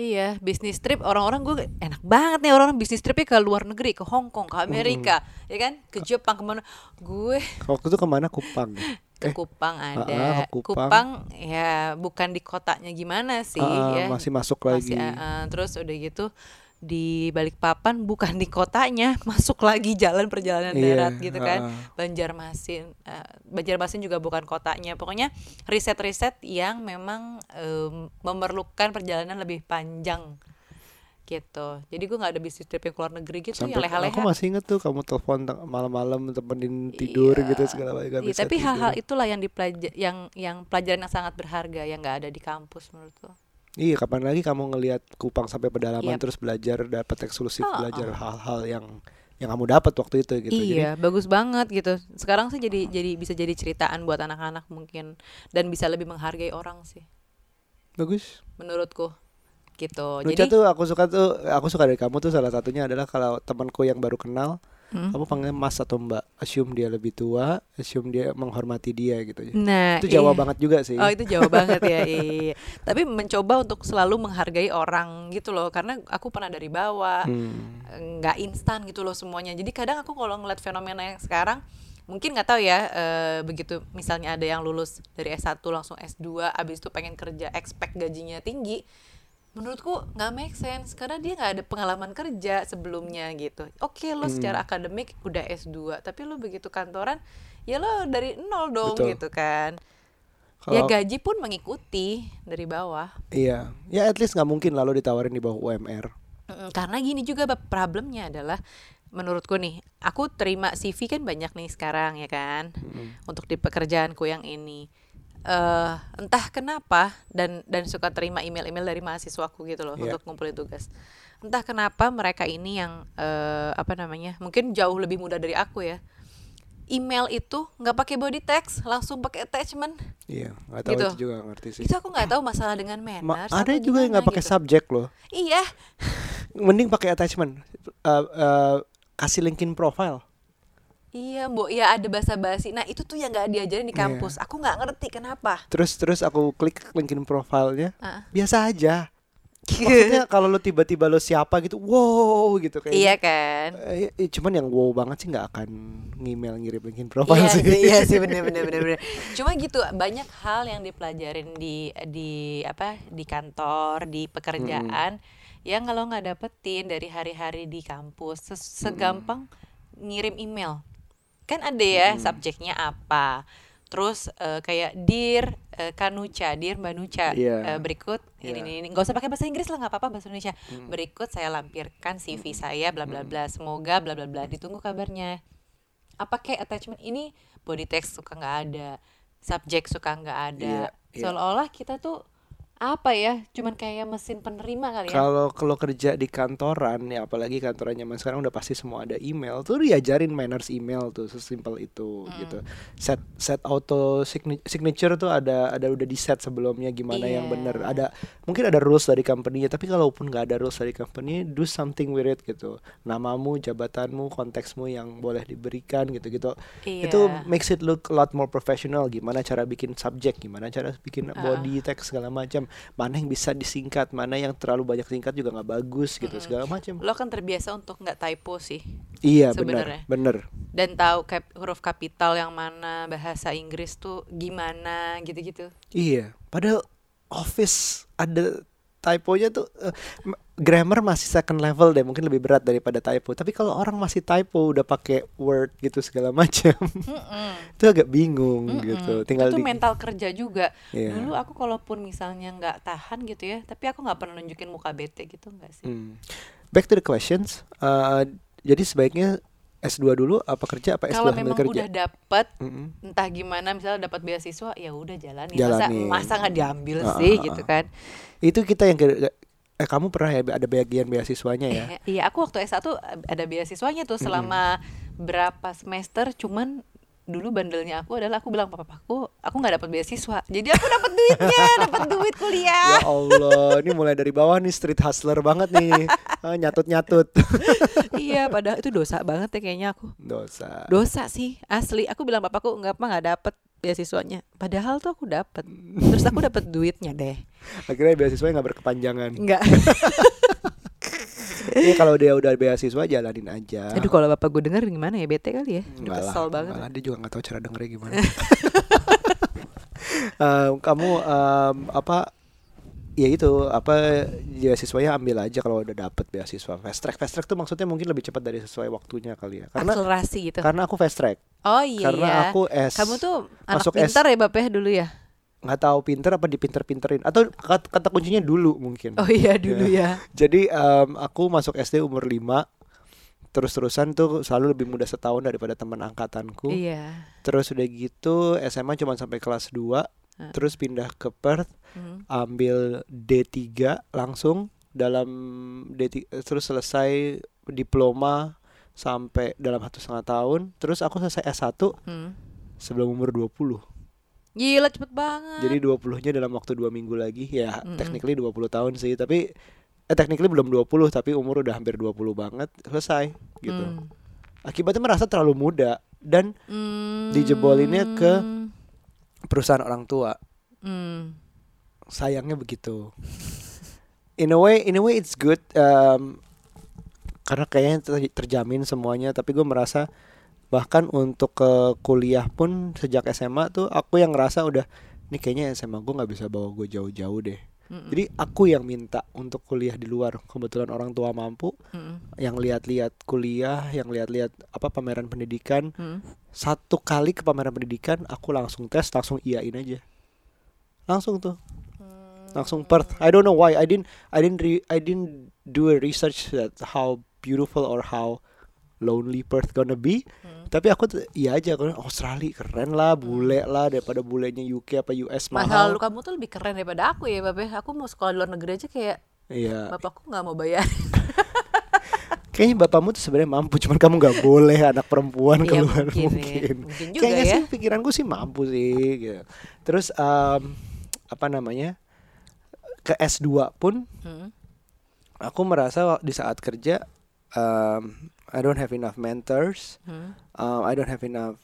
Iya, bisnis trip orang-orang gue enak banget nih orang-orang bisnis tripnya ke luar negeri, ke Hong Kong, ke Amerika, ya kan, ke Jepang ke mana? Gue Waktu itu ke mana Kupang? Ke Eh, Kupang ada. ke Kupang. Kupang. ya bukan di kotanya gimana sih ah, ya. masih masuk Masih, lagi. ah, ah. terus udah gitu di Balikpapan bukan di kotanya, (laughs) masuk lagi jalan perjalanan Iya, darat gitu kan. ah. Banjarmasin, eh, Banjarmasin juga bukan kotanya. Pokoknya riset-riset yang memang em, memerlukan perjalanan lebih panjang gitu. Jadi gue nggak ada bisnis trip yang keluar negeri gitu yang Sampai leha-leha. aku masih inget tuh kamu telepon malam-malam temenin tidur Iya. gitu segala macam. Iya, tapi hal-hal itulah yang dipelajari yang yang pelajaran yang sangat berharga yang nggak ada di kampus menurutku. Iya, kapan lagi kamu ngelihat Kupang sampai pedalaman Yap. terus belajar dapat eksklusif Ah, belajar hal-hal yang yang kamu dapat waktu itu gitu. Jadi iya, bagus banget gitu. Sekarang sih jadi jadi bisa jadi ceritaan buat anak-anak mungkin dan bisa lebih menghargai orang sih bagus. menurutku. Gitu. Nucha jadi tuh aku suka tuh aku suka dari kamu tuh salah satunya adalah kalau temanku yang baru kenal Hmm. kamu panggil Mas atau Mbak. Assume dia lebih tua, assume dia menghormati dia gitu. nah, itu Jawa iya. banget juga sih. Oh itu jauh banget ya iya. Tapi mencoba untuk selalu menghargai orang gitu loh Karena aku pernah dari bawah Hmm. nggak instan gitu loh semuanya jadi kadang aku kalau ngeliat fenomena yang sekarang mungkin nggak tahu ya eh, begitu misalnya ada yang lulus dari S1 langsung S2 abis itu pengen kerja expect gajinya tinggi menurutku nggak make sense karena dia nggak ada pengalaman kerja sebelumnya gitu oke lo Hmm. secara akademik udah S2 tapi lo begitu kantoran ya lo dari nol dong Betul. gitu kan ya Kalau gaji pun mengikuti dari bawah iya, ya at least nggak mungkin lalu ditawarin di bawah UMR. Karena gini juga problemnya adalah menurutku nih, aku terima CV kan banyak nih sekarang ya kan, Hmm. untuk di pekerjaanku yang ini. Eh entah kenapa dan dan suka terima email-email dari mahasiswaku gitu loh Iya. untuk ngumpulin tugas. Entah kenapa mereka ini yang eh, apa namanya, mungkin jauh lebih muda dari aku ya. Email itu nggak pakai body text, langsung pakai attachment. Iya, nggak tahu Gitu. itu juga ngerti sih. Itu aku nggak tahu masalah dengan Ma- manners. ada apa juga yang nggak pakai gitu. subjek loh. Iya, Mending pakai attachment. Eh, eh, kasih linkin profile. Iya, Mbok. Ya ada bahasa basi. Nah, itu tuh yang nggak diajarin di Iya. kampus. Aku nggak ngerti kenapa. Terus terus aku klik linkin profilnya, Ah. biasa aja. (laughs) Maksudnya kalau lo tiba-tiba lo siapa gitu, wow gitu kayak. iya kan? Eh, eh, cuman yang wow banget sih nggak akan ngemail ngirim linkin profile iya sih. iya sih (laughs) bener bener bener bener. Cuma gitu banyak hal yang dipelajarin di di apa di kantor di pekerjaan yang kalau nggak dapetin dari hari-hari di kampus segampang ngirim email kan ada ya subjeknya apa. Terus eh, kayak dear eh, Kanucha dear Mbak Nucha Iya. eh, berikut ini Iya. ini ini. Nggak usah pakai bahasa Inggris lah nggak apa-apa bahasa Indonesia. Berikut saya lampirkan CV saya bla bla bla. Semoga bla bla bla. Ditunggu kabarnya. Apa kayak attachment? Ini body text suka nggak ada. Subjek suka nggak ada. Iya, iya. seolah-olah kita tuh apa ya cuman kayak mesin penerima kali ya Kalau kalau kerja di kantoran ya apalagi kantoran zaman sekarang udah pasti semua ada email tuh diajarin manners email tuh sesimpel itu Hmm. gitu. Set set auto signature tuh ada ada udah di set sebelumnya gimana yang Iya. bener. Ada mungkin ada rules dari company-nya tapi kalaupun nggak ada rules dari company do something with it gitu. Namamu, jabatanmu, konteksmu yang boleh diberikan gitu-gitu. Iya. Itu makes it look a lot more professional. Gimana cara bikin subjek, gimana cara bikin Ah. body text segala macam. Mana yang bisa disingkat, mana yang terlalu banyak singkat juga nggak bagus gitu segala macam. lo kan terbiasa untuk nggak typo sih Iya benar, benar. dan tahu kap- huruf kapital yang mana bahasa Inggris tuh gimana gitu-gitu Iya. Padahal office ada typonya tuh m- grammar masih second level deh, mungkin lebih berat daripada typo. Tapi kalau orang masih typo udah pakai word gitu segala (laughs) macam, itu agak bingung gitu. Tinggal itu di mental kerja juga Iya. dulu aku kalaupun misalnya nggak tahan gitu ya tapi aku nggak pernah nunjukin muka bete gitu nggak sih Hmm. back to the questions. Uh, jadi sebaiknya S2 dulu apa kerja apa S2 Kalau memang kerja? udah dapet Mm-mm. entah gimana misalnya dapat beasiswa ya udah jalani. Jalanin. Masa masa nggak diambil Ah, sih ah, gitu ah. kan. Itu kita yang eh kamu pernah ya ada bagian beasiswanya ya? Eh, Iya, aku waktu S1 ada beasiswanya tuh selama berapa semester cuman dulu bandelnya aku adalah aku bilang papaku aku nggak dapat beasiswa jadi aku dapat duitnya (laughs) dapat duit Ya kuliah Allah, ini mulai dari bawah nih street hustler banget nih. (laughs) Ah, Nyatut-nyatut. (laughs) iya padahal itu dosa banget ya kayaknya aku Dosa. dosa sih asli aku bilang papaku nggak apa nggak dapet beasiswanya padahal tuh aku dapet terus aku dapet duitnya deh Akhirnya beasiswanya nggak berkepanjangan. nggak Ini (laughs) kalau dia udah beasiswa jalanin aja. aduh kalau bapak gue denger gimana ya? Bete kali ya? Udah Enggak lah, kesel banget. dia juga nggak tahu cara dengernya gimana. (laughs) (laughs) Em, kamu em, apa? Ya itu apa beasiswanya ambil aja kalau udah dapet beasiswa. Fast track fast track tuh maksudnya mungkin lebih cepat dari sesuai waktunya kali ya. Karena akselerasi gitu. karena aku fast track. Oh iya karena ya. aku S. Kamu tuh anak masuk S- pintar ya bapak ya dulu ya nggak tahu pinter apa dipinter-pinterin. Atau kata, kuncinya dulu mungkin. Oh iya (laughs) dulu ya. Jadi em, aku masuk SD umur 5 terus-terusan tuh selalu lebih muda setahun daripada teman angkatanku. Iya. Terus udah gitu SMA cuma sampai kelas 2 Ah. terus pindah ke Perth Hmm. ambil D3 langsung dalam D3 terus selesai diploma sampai dalam satu setengah tahun. Terus aku selesai S1 Hmm. sebelum umur 20 Gila cepet banget. Jadi 20-nya dalam waktu dua minggu lagi ya Mm-mm. technically 20 tahun sih tapi eh technically belum 20 tapi umur udah hampir 20 banget selesai gitu. Hmm. Akibatnya merasa terlalu muda dan Hmm. Dijebolinnya ke- perusahaan orang tua. Hmm. Sayangnya begitu. In a way in a way it's good um, karena kayaknya ter- terjamin semuanya tapi gue merasa bahkan untuk ke kuliah pun sejak SMA tuh aku yang ngerasa udah ini kayaknya SMA gue nggak bisa bawa gue jauh-jauh deh Mm-mm. Jadi aku yang minta untuk kuliah di luar. Kebetulan orang tua mampu Mm-mm. yang lihat-lihat kuliah, yang lihat-lihat apa pameran pendidikan. Mm. Satu kali ke pameran pendidikan aku langsung tes, langsung iyain aja. Langsung tuh. Langsung Perth. I don't know why. I didn't I didn't re- I didn't do a research that how beautiful or how lonely Perth gonna be. Hmm. Tapi aku iya aja kan Australia keren lah, bule lah daripada bulenya UK apa US Masa mahal. lalu kamu tuh lebih keren daripada aku ya, Babe. Aku mau sekolah di luar negeri aja kayak Iya. bapakku nggak mau bayar. (laughs) Kayaknya bapakmu tuh sebenarnya mampu, cuman kamu nggak boleh anak perempuan Iya, keluar mungkin ya. mungkin. Mungkin juga Kayaknya ya. sih pikiranku sih mampu sih. Gitu. Terus em, apa namanya ke S2 pun Hmm. aku merasa di saat kerja em, I don't have enough mentors, Hmm. um, I don't have enough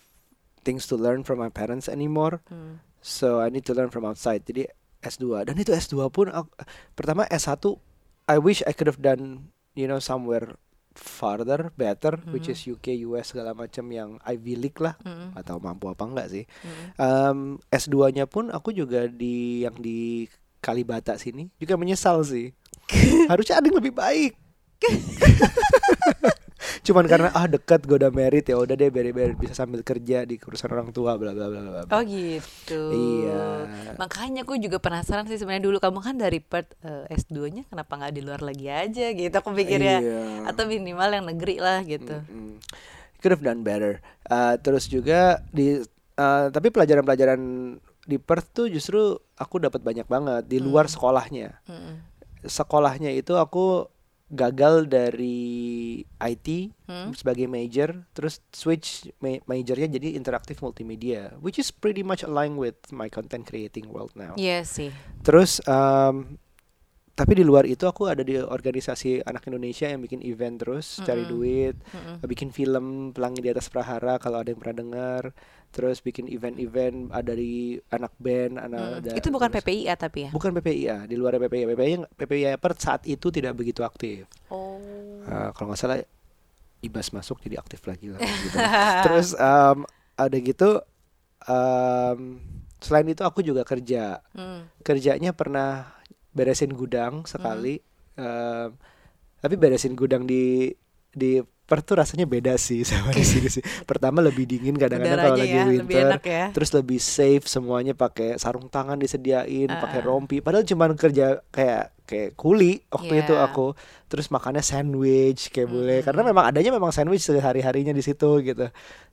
things to learn from my parents anymore, Hmm. so I need to learn from outside. Jadi S2 dan itu S2 pun aku, pertama S1 I wish I could have done you know somewhere farther better which Mhm. is UK US segala macam yang Ivy League lah Hmm. atau mampu apa enggak sih. Hmm. Um, S2-nya pun aku juga di yang di Kalibata sini juga menyesal sih. (laughs) Harusnya ada yang lebih baik. (laughs) Cuman karena ah dekat gue udah merit ya udah deh biar bisa sambil kerja di urusan orang tua bla bla bla bla. bla. Oh gitu. Iya. Makanya aku juga penasaran sih sebenarnya dulu kamu kan dari Perth eh, S2-nya kenapa nggak di luar lagi aja gitu aku pikir ya. Iya. Atau minimal yang negeri lah gitu. Mm-mm. Could have done better. Uh, terus juga di uh, tapi pelajaran-pelajaran di Perth tuh justru aku dapat banyak banget di luar Hmm. sekolahnya. Mm-mm. Sekolahnya itu aku gagal dari IT Hmm. sebagai major, terus switch ma- majornya jadi interaktif multimedia, which is pretty much aligned with my content creating world now. Iya sih. Terus um, tapi di luar itu aku ada di organisasi anak Indonesia yang bikin event terus cari Mm-mm. duit, Mm-mm. bikin film Pelangi di atas Prahara kalau ada yang pernah dengar, terus bikin event-event ada dari anak band, anak Mm. ada- Itu bukan terus- PPIA tapi ya. Bukan PPIA, di luar PPIA. PPIA PPIA per saat itu tidak begitu aktif. Oh. Uh, kalau nggak salah Ibas masuk jadi aktif lagi lah. (laughs) gitu. Terus um, ada gitu. Um, selain itu aku juga kerja. Hmm. Kerjanya pernah beresin gudang sekali. Um, tapi beresin gudang di di Perth tuh rasanya beda sih sama di sini sih. Pertama lebih dingin kadang-kadang kalau lagi ya, lebih winter. enak ya. Terus lebih safe semuanya pakai sarung tangan disediain, pakai Ah. rompi. Padahal cuma kerja kayak kayak kuli waktu Iya. itu aku terus makannya sandwich kayak bule karena memang adanya memang sandwich sehari harinya di situ gitu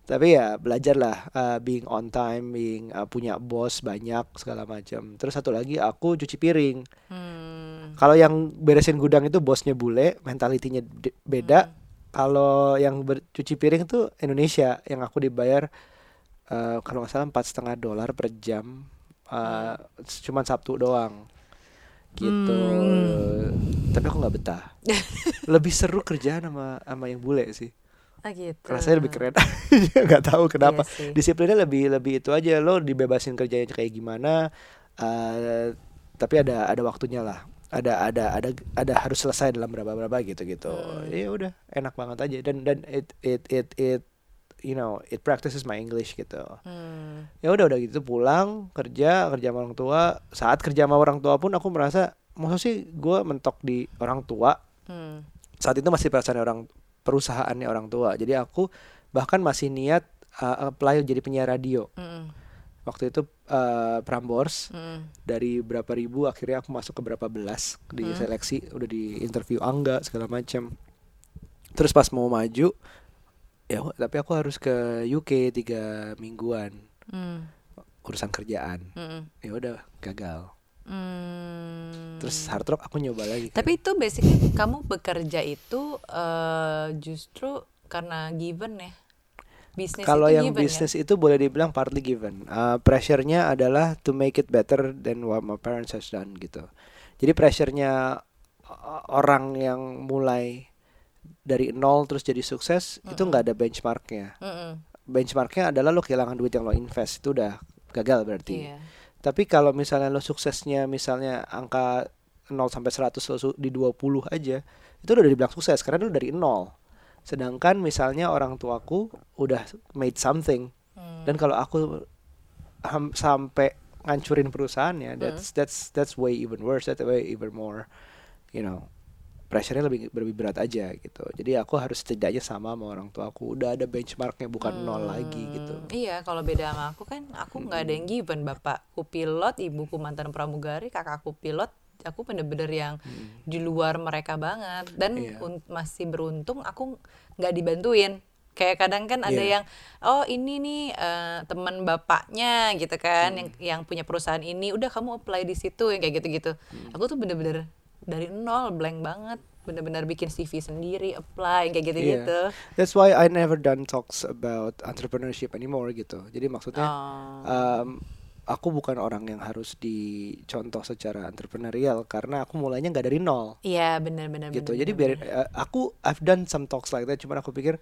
tapi ya belajar lah uh, being on time being uh, punya bos banyak segala macam terus satu lagi aku cuci piring Hmm. kalau yang beresin gudang itu bosnya bule mentalitinya beda kalau yang bercuci piring itu Indonesia yang aku dibayar uh, kalau nggak salah empat setengah dolar per jam uh, cuman Sabtu doang. Gitu. Tapi aku nggak betah. (laughs) Lebih seru kerjaan sama sama yang bule sih. Ah gitu. rasanya lebih keren. (laughs) Nggak tahu kenapa. Iya sih. disiplinnya lebih lebih itu aja. Lo dibebasin kerjanya kayak gimana uh, tapi ada ada waktunya lah ada ada ada ada harus selesai dalam berapa berapa gitu gitu Hmm. ya udah enak banget aja dan dan it it it it you know it practices my English gitu Hmm. ya udah udah gitu pulang kerja kerja sama orang tua saat kerja sama orang tua pun aku merasa maksud sih gue mentok di orang tua Hmm. saat itu masih perasaan orang perusahaannya orang tua jadi aku bahkan masih niat uh, apply jadi penyiar radio Hmm. Waktu itu uh, Prambors Hmm. dari berapa ribu akhirnya aku masuk ke berapa belas di seleksi udah di interview angga segala macam terus pas mau maju ya tapi aku harus ke UK tiga mingguan Hmm. urusan kerjaan Hmm. ya udah gagal Hmm. terus hard rock aku nyoba lagi kan. Tapi itu basically kamu bekerja itu eh, justru karena given ya. Bisnis Kalau yang given bisnis itu boleh dibilang partly given. Uh, pressure-nya adalah to make it better than what my parents has done gitu. Jadi pressure-nya uh, orang yang mulai dari nol terus jadi sukses itu nggak ada benchmarknya. ya. Mm-mm. Benchmarknya adalah lo kehilangan duit yang lo invest itu udah gagal berarti. Iya. Tapi kalau misalnya lo suksesnya misalnya angka 0 sampai 100 lo di 20 aja, itu udah dibilang sukses karena lo dari nol. Sedangkan misalnya orang tuaku udah made something. Hmm. Dan kalau aku ham- sampai ngancurin perusahaannya, that's that's that's way even worse, that's way even more, you know, pressure-nya lebih lebih berat aja gitu. Jadi aku harus setidaknya sama sama orang tuaku. Udah ada benchmarknya bukan nol lagi gitu. Hmm, Iya, kalau beda sama aku kan aku nggak ada yang given. Bapakku pilot, ibuku mantan pramugari, kakakku pilot. Aku bener-bener yang di luar mereka banget dan Hmm. Un- masih beruntung aku nggak dibantuin. Kayak kadang kan ada Iya. yang oh ini nih eh, teman bapaknya gitu kan Hmm. yang yang punya perusahaan ini udah kamu apply di situ yang kayak gitu-gitu. Hmm. Aku tuh bener-bener dari nol blank banget bener-bener bikin CV sendiri apply kayak gitu-gitu. Iya. That's why I never done talks about entrepreneurship anymore gitu. Jadi maksudnya Oh. um, aku bukan orang yang harus dicontoh secara entrepreneurial karena aku mulainya nggak dari nol Iya benar-benar gitu. benar, Jadi benar, biar uh, aku I've done some talks like that, cuman aku pikir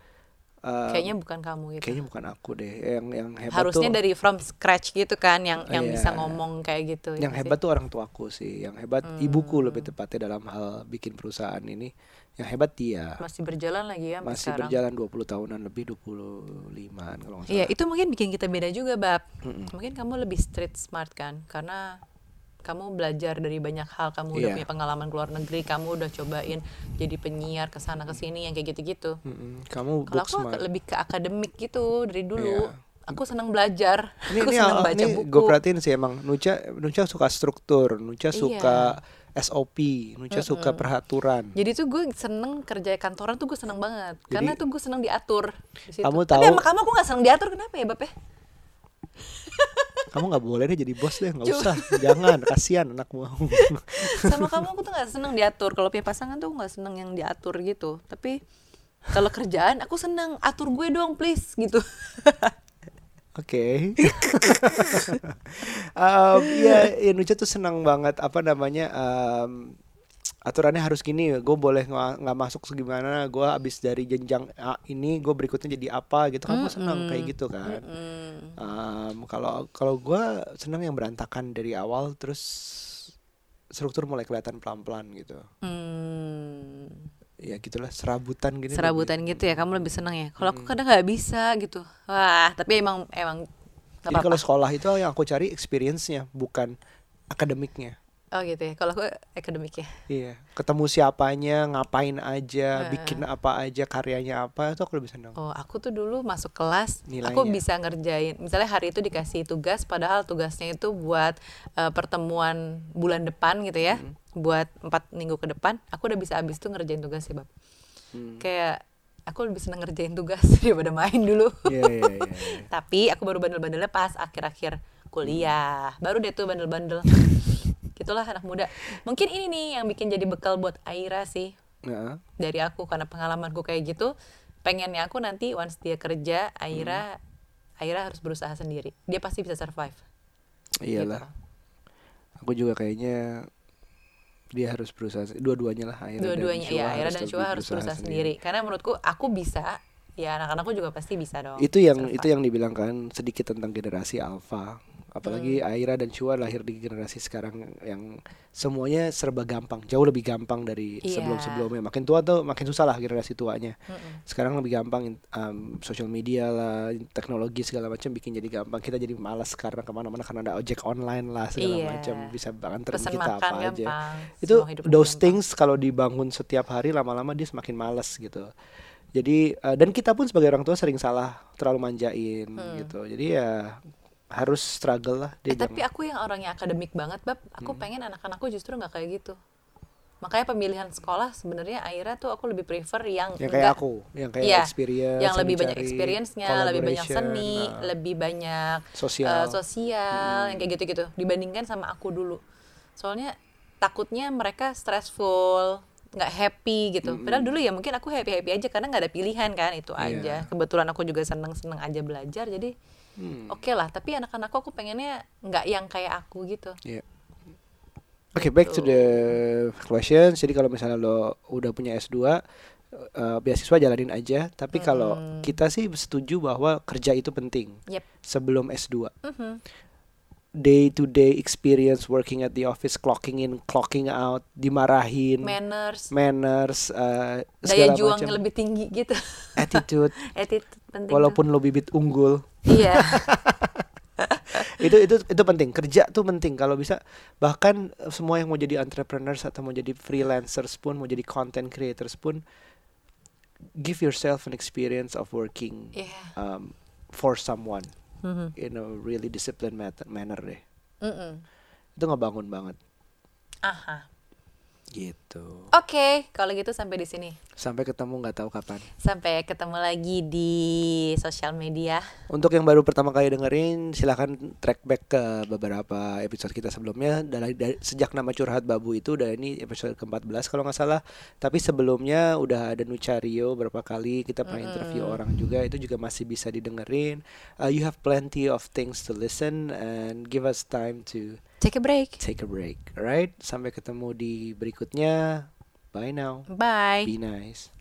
uh, kayaknya bukan kamu gitu. kayaknya bukan aku deh. Yang yang hebat Harusnya tuh dari from scratch gitu kan yang yang Iya. bisa ngomong kayak gitu. yang ya hebat tuh orang tuaku sih. Yang hebat Hmm. ibuku lebih tepatnya dalam hal bikin perusahaan ini. Yang hebat dia. sih. masih berjalan lagi ya Masih sekarang. berjalan 20 tahunan lebih 25-an kalau nggak salah. Iya, itu mungkin bikin kita beda juga, Bab. Mungkin kamu lebih street smart kan karena kamu belajar dari banyak hal, kamu udah Iya. punya pengalaman keluar negeri, kamu udah cobain jadi penyiar ke sana ke sini yang kayak gitu-gitu. Mm-mm. Kamu Kalau aku smart. lebih ke akademik gitu dari dulu. Iya. Aku senang belajar. Ini, aku ini, senang baca ini buku. gue perhatiin sih emang Nucha Nucha suka struktur, Nucha Iya. suka SOP, Nucha suka peraturan. Jadi tuh gue seneng kerja kantoran tuh gue seneng banget Karena tuh gue seneng diatur di situ. Kamu Tapi tahu- sama kamu aku gak seneng diatur Kenapa ya Bab ya? Kamu nggak boleh deh jadi bos deh, nggak usah, jangan, kasihan anakmu. (laughs) Sama kamu aku tuh gak seneng diatur Kalau punya pasangan tuh gak seneng yang diatur gitu Tapi kalau kerjaan aku seneng Atur gue dong please gitu (laughs) Oke. um, ya, ya Nucha tuh senang banget apa namanya um, aturannya harus gini. Gue boleh nggak masuk segimana. Gue abis dari jenjang A ini, gue berikutnya jadi apa gitu. Kamu senang kayak gitu kan? Um, Kalau kalau gue senang yang berantakan dari awal, terus struktur mulai kelihatan pelan-pelan gitu. hmm, Ya gitulah serabutan gini. Serabutan gitu ya Kamu lebih seneng ya Kalau aku kadang gak bisa gitu Wah tapi emang Emang Jadi kalau sekolah itu yang aku cari experience-nya, bukan akademiknya. Oh gitu ya. Kalau aku akademik ya. Iya, ketemu siapanya, ngapain aja, Heeh. bikin apa aja, karyanya apa, itu aku lebih seneng. Oh, aku tuh dulu masuk kelas, aku Nilainya. bisa ngerjain. Misalnya hari itu dikasih tugas, padahal tugasnya itu buat eh, pertemuan bulan depan gitu ya, buat empat minggu ke depan. Aku udah bisa abis itu ngerjain tugas sih, bab. Hmm. Kayak aku lebih seneng ngerjain tugas (laughs) daripada main dulu. Iya, iya. iya. (laughs) Tapi aku baru bandel-bandelnya pas akhir-akhir kuliah. Baru deh tuh bandel-bandel. (laughs) Gitulah anak muda. Mungkin ini nih yang bikin jadi bekal buat Aira sih Heeh. dari aku karena pengalamanku kayak gitu. Pengennya aku nanti once dia kerja, Aira Aira harus berusaha sendiri. Dia pasti bisa survive. Iyalah. Gitu. Aku juga kayaknya dia harus berusaha dua-duanya lah Aira dan Dua-duanya ya, Aira dan Shua harus berusaha sendiri. Karena menurutku aku bisa, ya anak-anakku juga pasti bisa dong. Itu yang survive. itu yang dibilang kan sedikit tentang generasi alpha. Apalagi Hmm. Aira dan Shua lahir di generasi sekarang yang semuanya serba gampang, jauh lebih gampang dari Iya. sebelum-sebelumnya. Makin tua tuh makin susah lah generasi tuanya. Mm-mm. Sekarang lebih gampang um, social media lah, teknologi segala macam bikin jadi gampang. Kita jadi malas karena ke mana-mana karena ada ojek online lah segala Iya. macam bisa Pesen kita makan apa aja. gampang. Itu semua hidup those gampang. things kalau dibangun setiap hari lama-lama dia semakin males gitu. Jadi uh, dan kita pun sebagai orang tua sering salah terlalu manjain gitu. Jadi ya harus struggle lah dia Hmm. Eh, tapi aku yang orangnya akademik banget, bab. Aku Hmm. pengen anak-anakku justru nggak kayak gitu. Makanya pemilihan sekolah sebenarnya Aira tuh aku lebih prefer yang yang kayak nggak- aku, yang kayak Iya, experience, yang lebih banyak experience-nya, lebih banyak seni, nah, lebih banyak sosial. eh, sosial, Hmm. yang kayak gitu-gitu dibandingkan sama aku dulu. Soalnya takutnya mereka stressful, nggak happy gitu. Padahal dulu ya mungkin aku happy-happy aja karena nggak ada pilihan kan itu Iya. aja. Kebetulan aku juga seneng-seneng aja belajar jadi Hmm. oke lah. Tapi anak-anakku aku pengennya nggak yang kayak aku gitu. Iya. Oke, back to the questions. Jadi kalau misalnya lo udah punya S2, eh, beasiswa jalanin aja. Tapi kalau kita sih setuju bahwa kerja itu penting Yep. sebelum S2. Mhm. Day to day experience working at the office, clocking in, clocking out, dimarahin, Manners, manners, eh, daya juangnya macam, lebih tinggi gitu. attitude. (laughs) Attitude penting. walaupun lo bibit unggul, iya. (laughs) itu itu itu penting kerja tuh penting kalau bisa bahkan semua yang mau jadi entrepreneurs atau mau jadi freelancers pun mau jadi content creators pun give yourself an experience of working Iya. um, for someone Mhm. in a really disciplined manner deh Mm-mm. itu ngebangun banget Aha. Gitu Oke, kalau gitu sampai di sini. sampai ketemu nggak tahu kapan Sampai ketemu lagi di sosial media. Untuk yang baru pertama kali dengerin, silahkan track back ke beberapa episode kita sebelumnya. Dari, dari- sejak nama curhat babu itu, udah ini episode ke-14 kalau nggak salah. Tapi sebelumnya udah ada Nucario berapa kali kita pernah interview orang juga. Itu juga masih bisa didengerin. Uh, you have plenty of things to listen and give us time to Take a break. take a break. Alright, sampai ketemu di berikutnya. Bye now. Bye. Be nice.